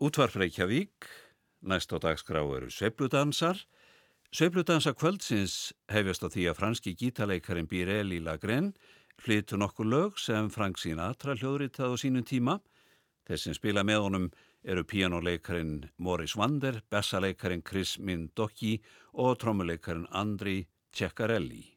Útvarf Reykjavík, næst á dagskrá eru Sveipludansar. Sveipludansa kvöldsins hefjast á því að franski gítaleikarin Birelli Lagren flyttu nokkur lög sem Frank Sinatra hljóðritað á sínum tíma. Þessin spila með honum eru pianoleikarin Morris Wander, bessaleikarin Chris Mindocki og trommuleikarin Andri Ceccarelli.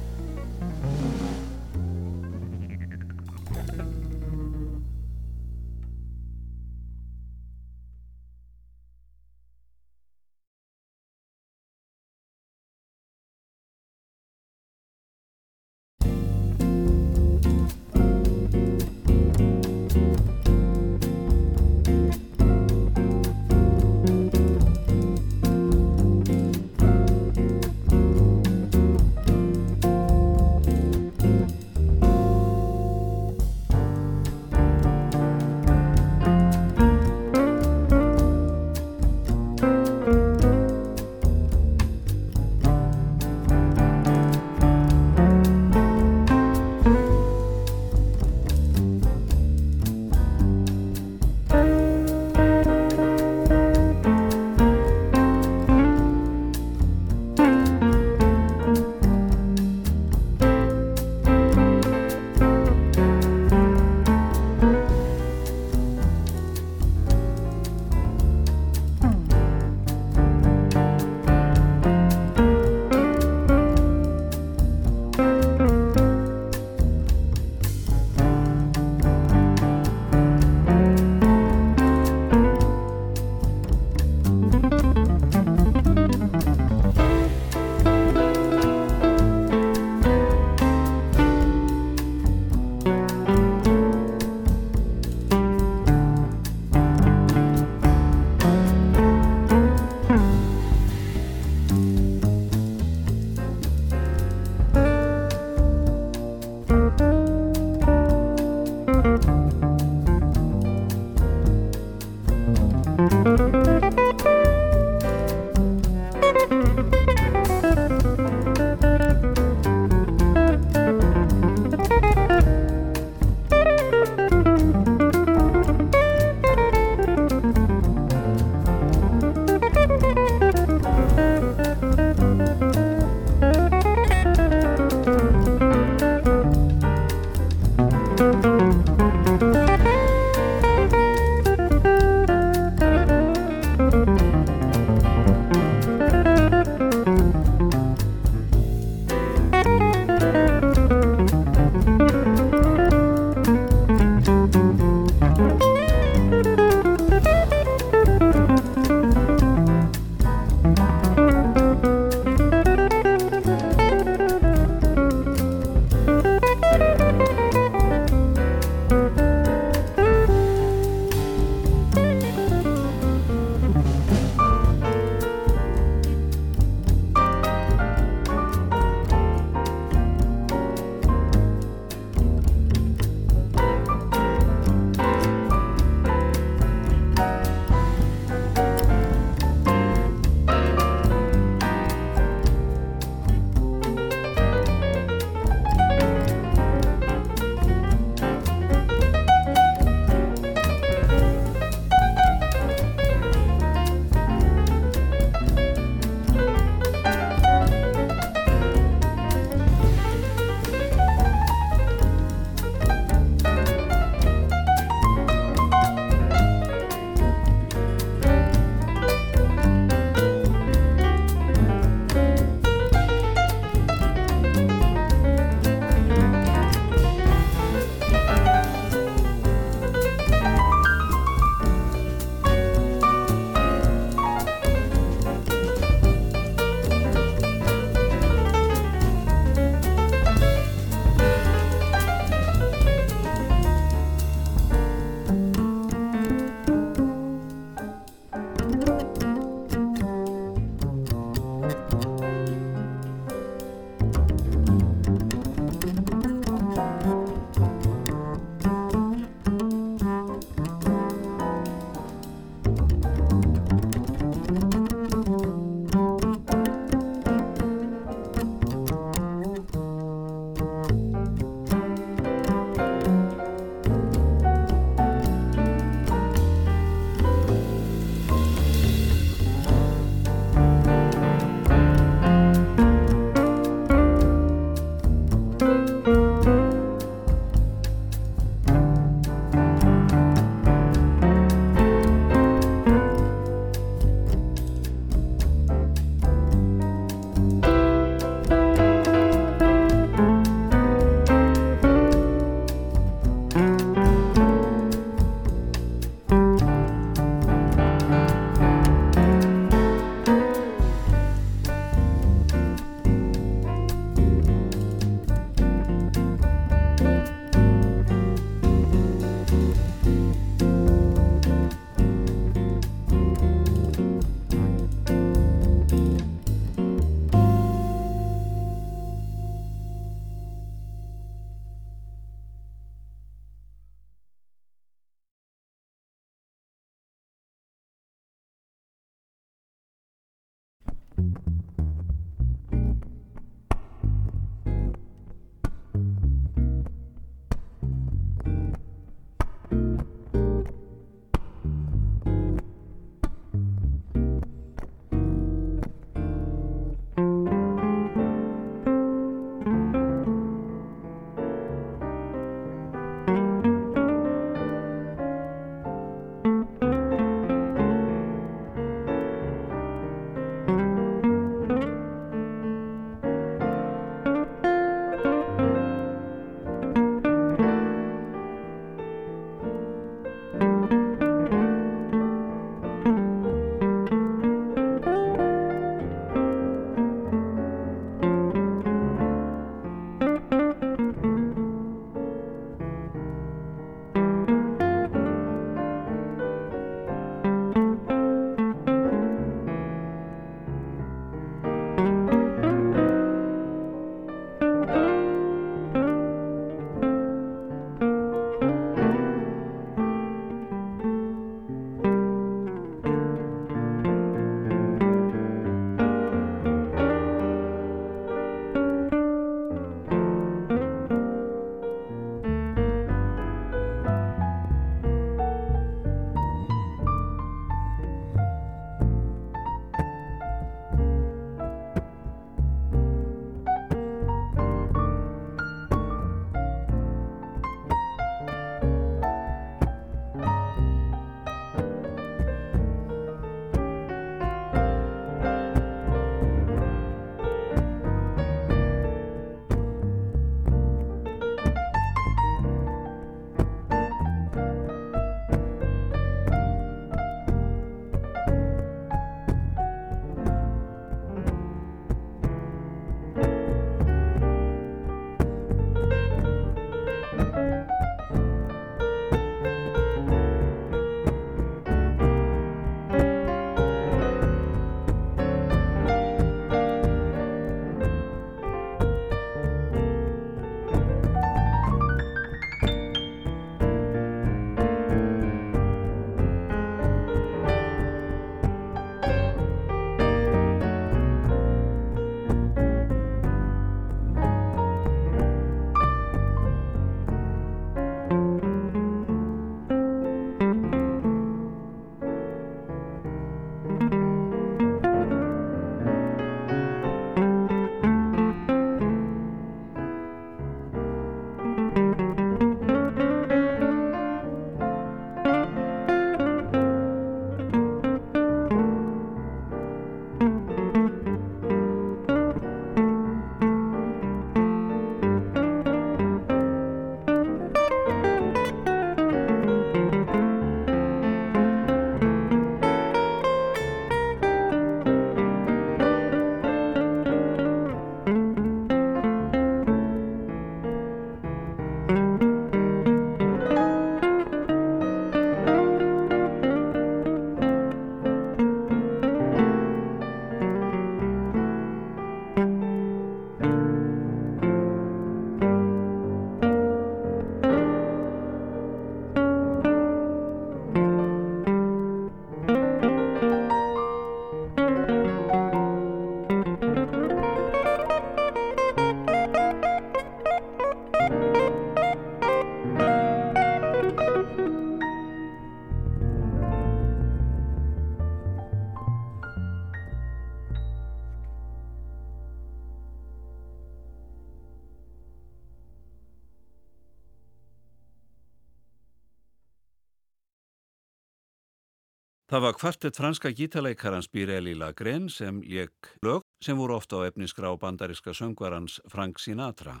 Það var kvartett franska gítaleikarans Birelli Lagren sem leik lög sem voru ofta á efnisgra á bandariska söngvarans Frank Sinatra.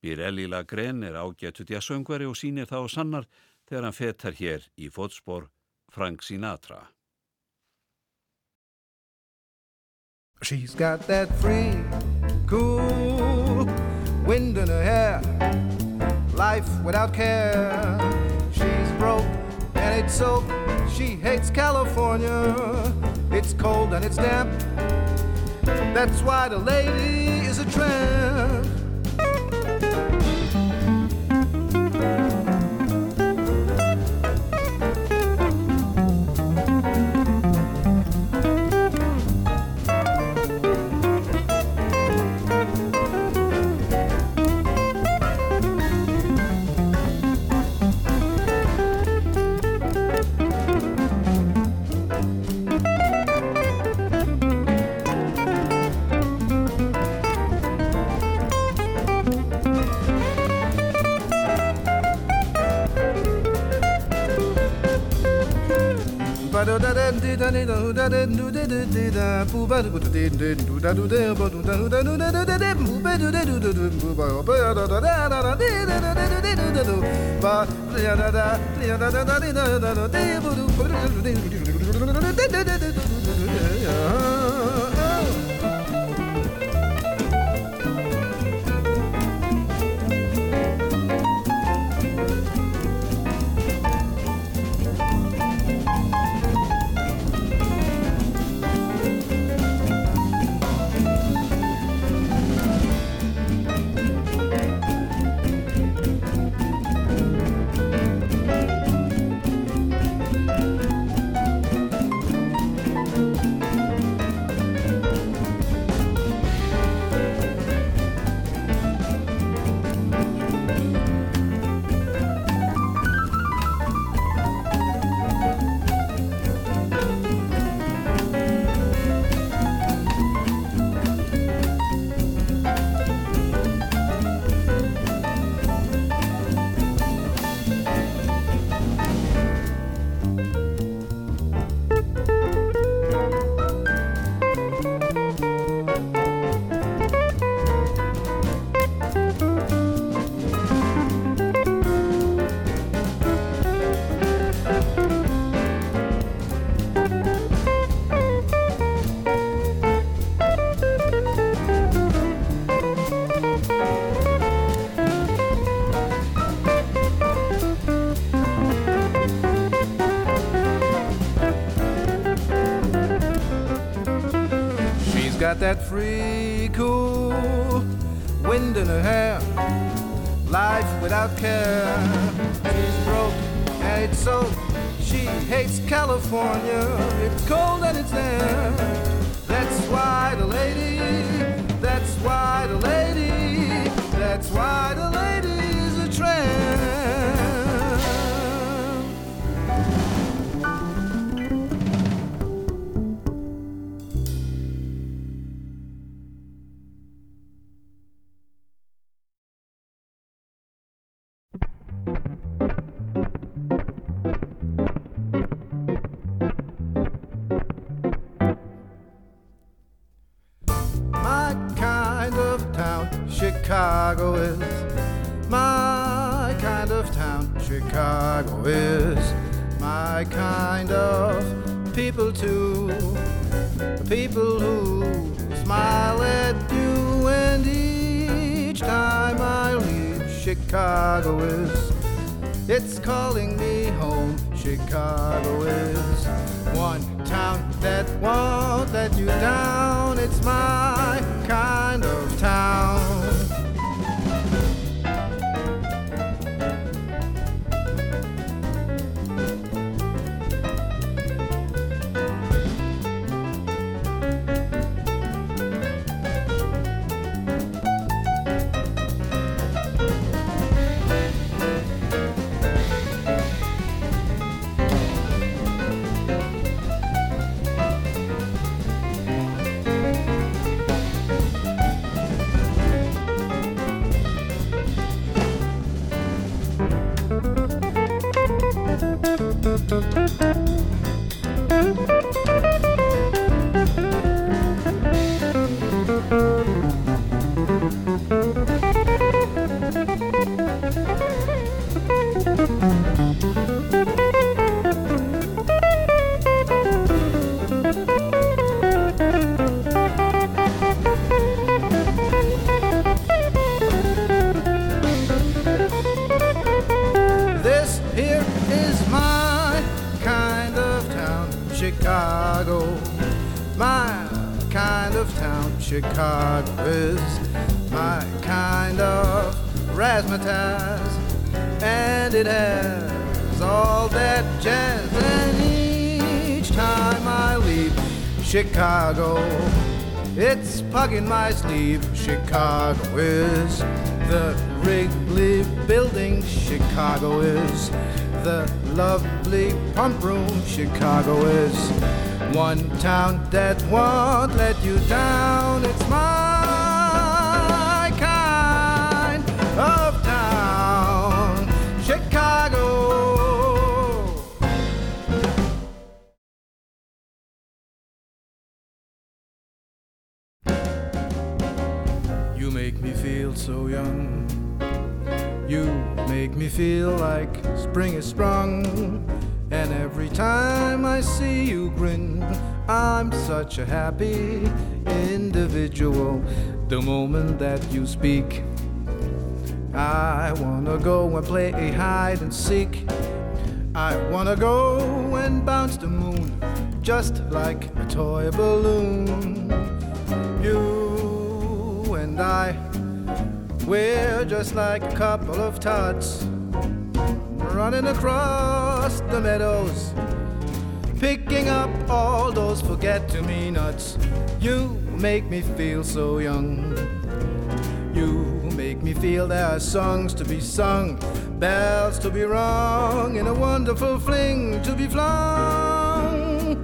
Birelli Lagren er ágættu djasöngvari og sínir það á sannar þegar hann fetar hér í fótspor Frank Sinatra. She's got that free, cool wind in her hair Life without care and it's so She hates California. It's cold and it's damp. That's why the lady is a tramp. Yeah. dog in my sleeve. Chicago is the Wrigley Building. Chicago is the lovely pump room. Chicago is one town that won't let you down. Such a happy individual. The moment that you speak, I wanna go and play hide and seek. I wanna go and bounce the moon just like a toy balloon. You and I, we're just like a couple of tots running across the meadows, picking up all those forget to me nuts. You make me feel so young. You make me feel there are songs to be sung, bells to be rung, and a wonderful fling to be flung.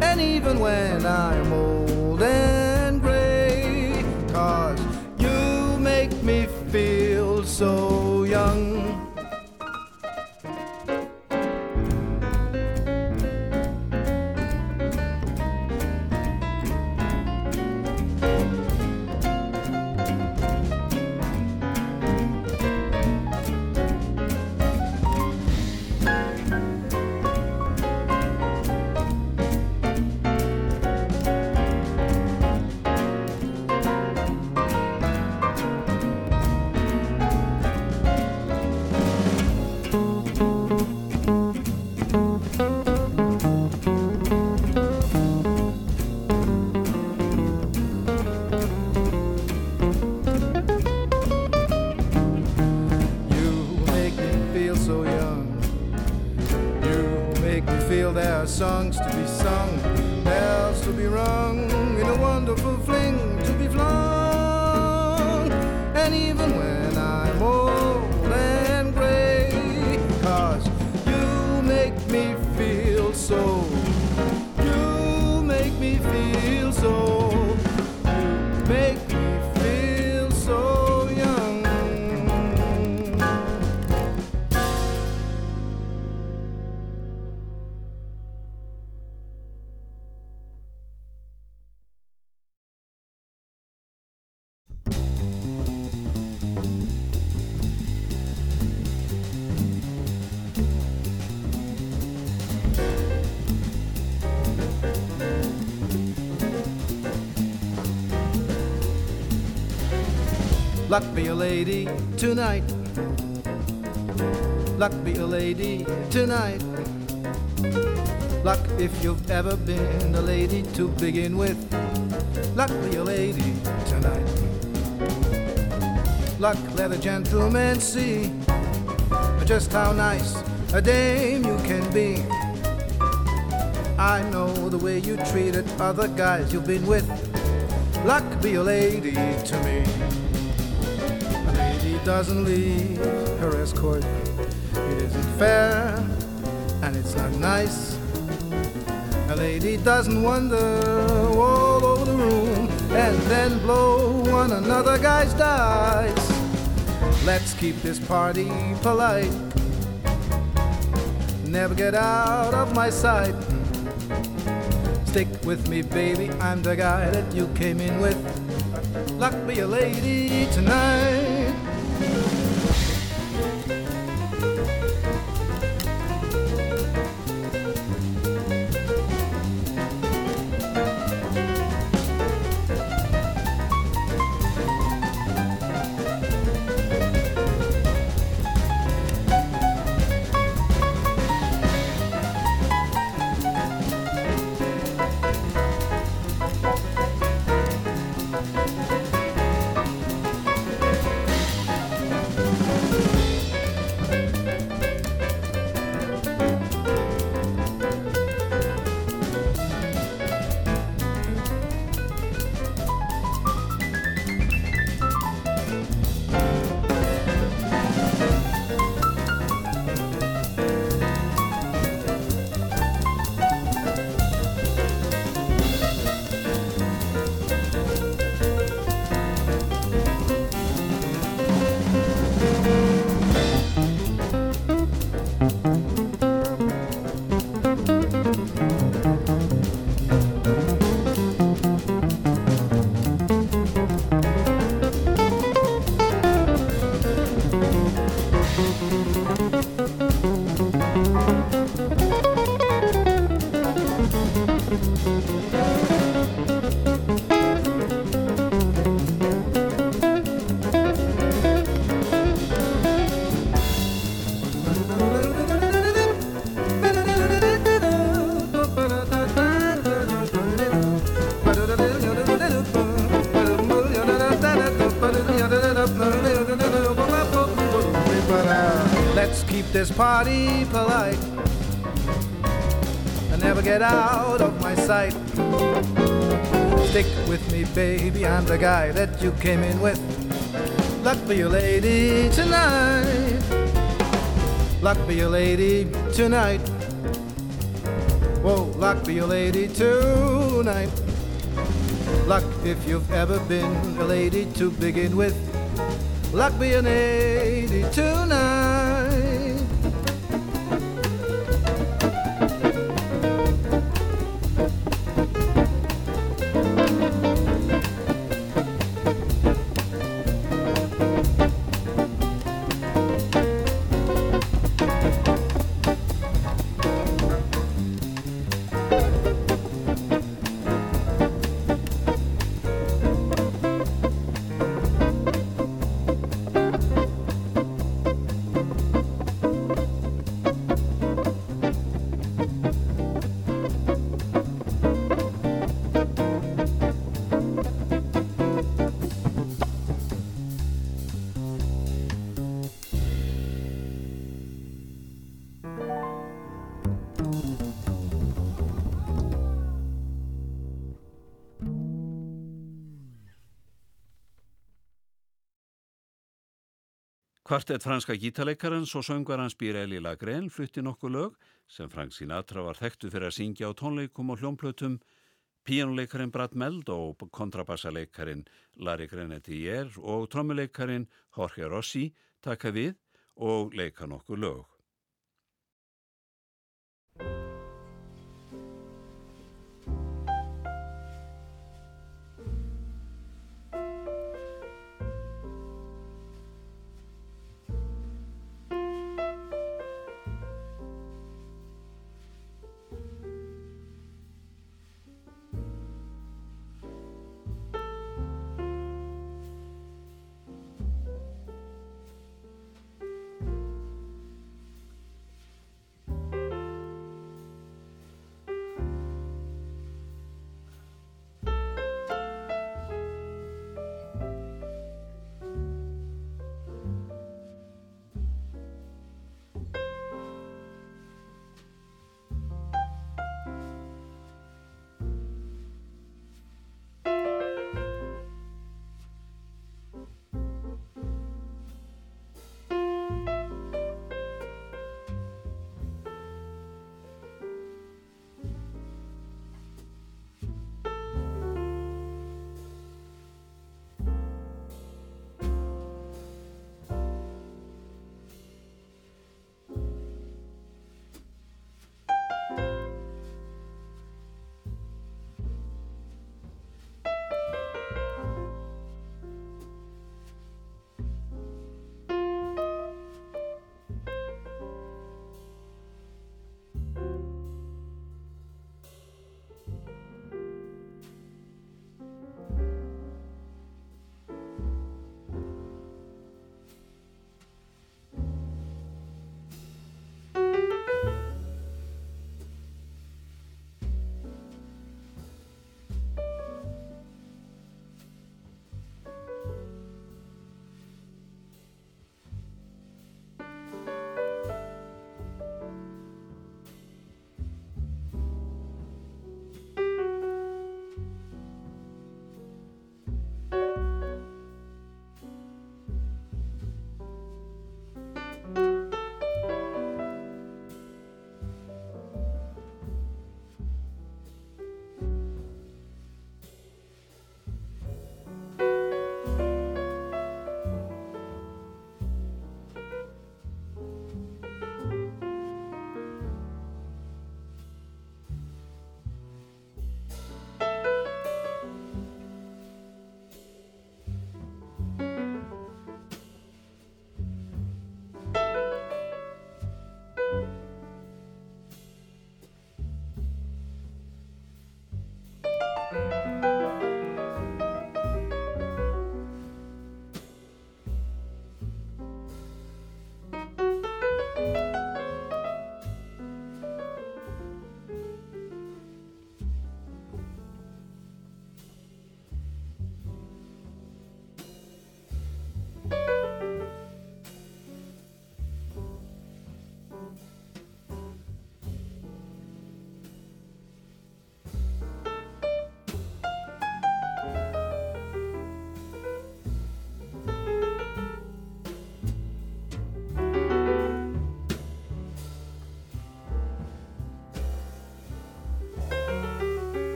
And even when I'm old and gray, cause you make me feel so young. Tonight. Luck be a lady tonight. Luck if you've ever been a lady to begin with. Luck be a lady tonight. Luck let a gentleman see just how nice a dame you can be. I know the way you treated other guys you've been with. Luck be a lady to me. Doesn't leave her escort. It isn't fair and it's not nice. A lady doesn't wander all over the room and then blow one another guy's dice. Let's keep this party polite. Never get out of my sight. Stick with me, baby. I'm the guy that you came in with. Luck be a lady tonight. This party polite I never get out of my sight. Stick with me, baby, I'm the guy that you came in with. Luck for you, lady, tonight. Luck for you, lady, tonight. Whoa, luck for you, lady, tonight. Luck if you've ever been a lady to begin with. Luck be an 80 tonight. Kvartett franska gítaleikarans og söngvarans Birelli Lagren flutti nokkuð lög sem Frank Sinatra var þekktu fyrir að syngja á tónleikum og hljómplötum Píjónuleikarin Brad Meld og kontrabassaleikarin Larry Grenadier og trommuleikarin Jorge Rossi taka við og leika nokkuð lög.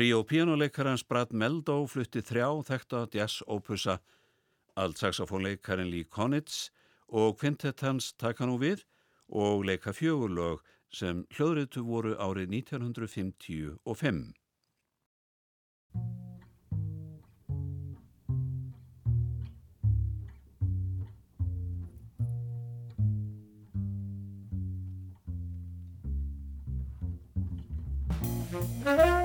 Tríó píjónuleikarans Brad Meldó flutti þrjá þekta jazz ópusa, altsaxofónleikarinn Lee Konitz og kvintettans taka nú við og leika fjögurlög sem hljóðritu voru árið 1955. Música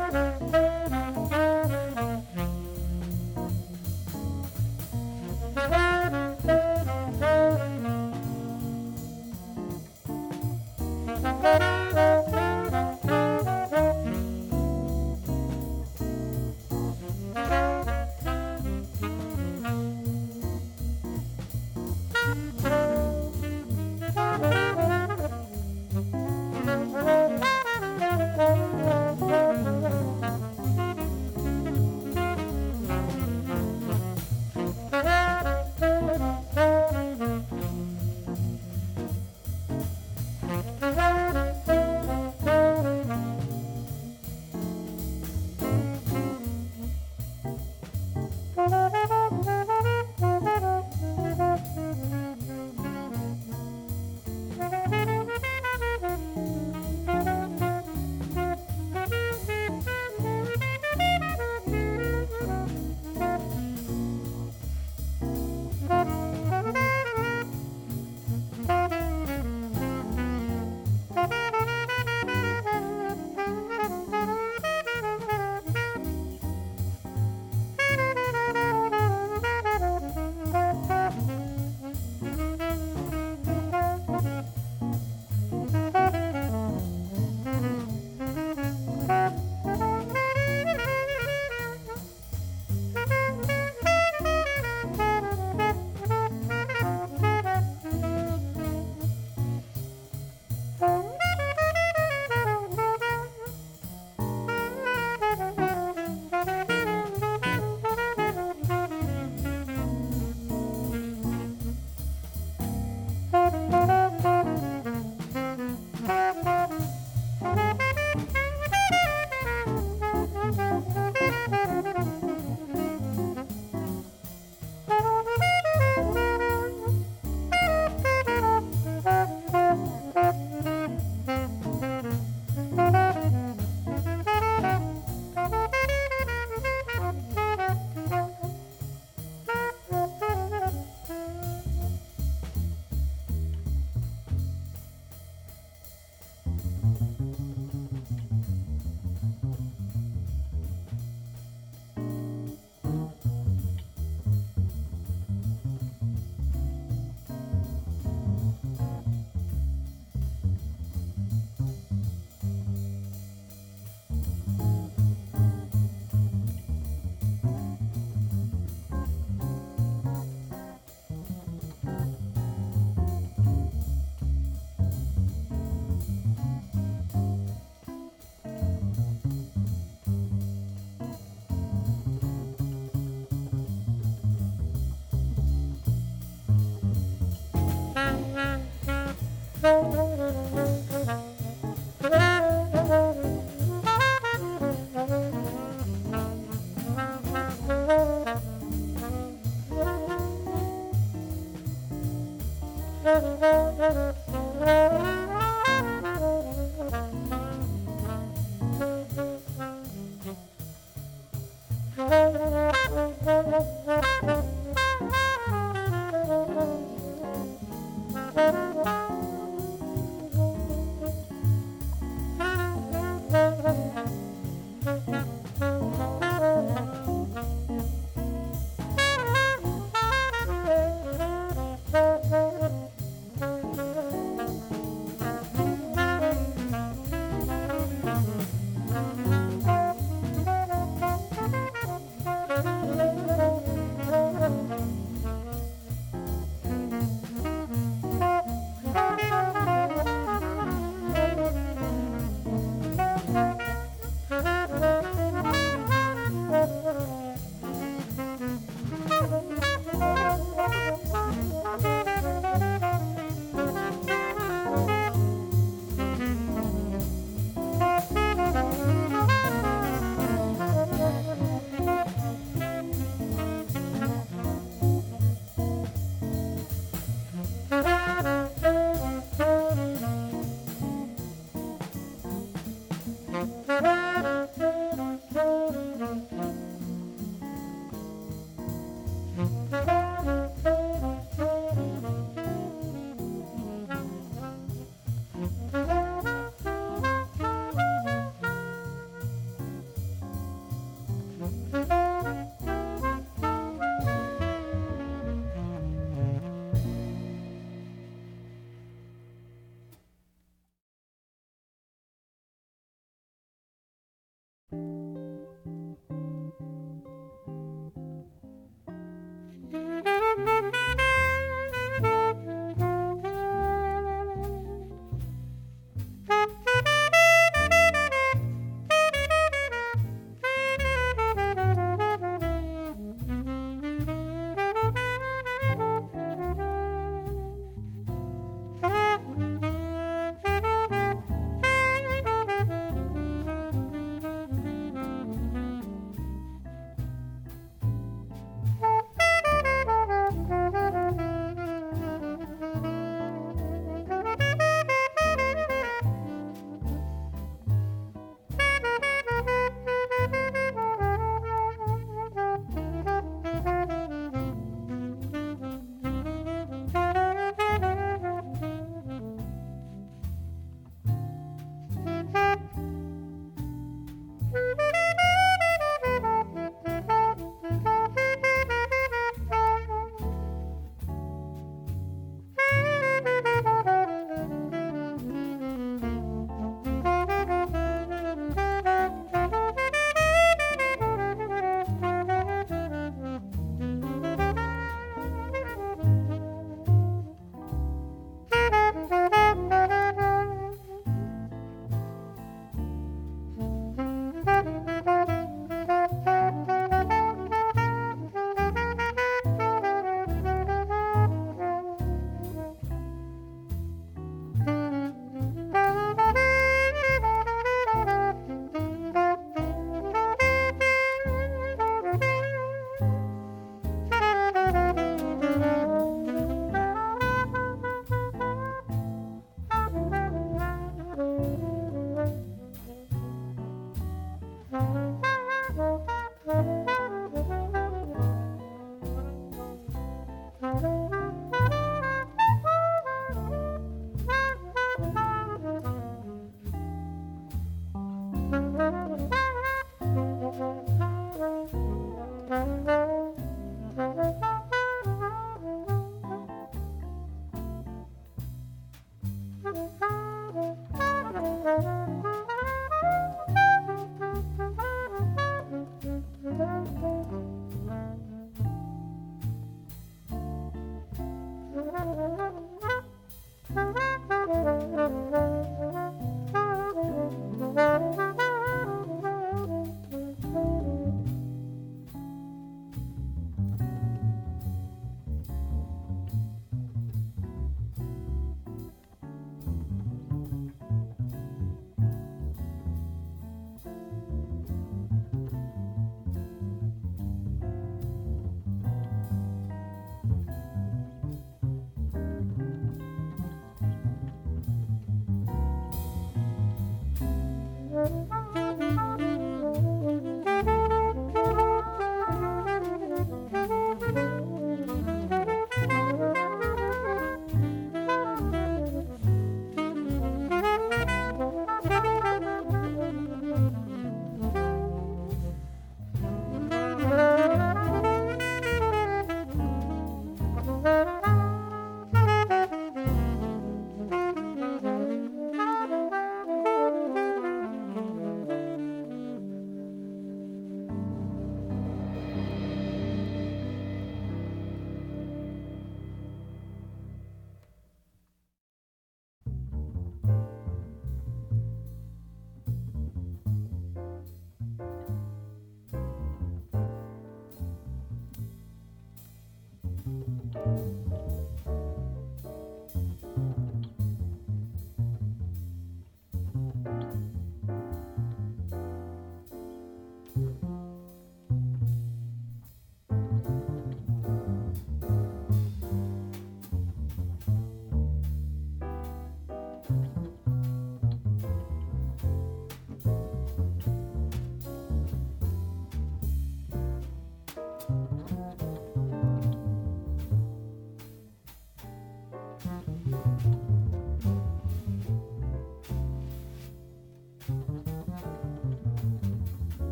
Mm-hmm.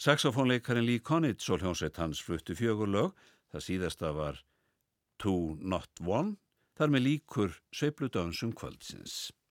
Saxofónleikarin Lee Konitz og hljómsveit hans fluttu fjögur lög, það síðasta var Two Not One, þar með líkur sveipludansum kvöldsins.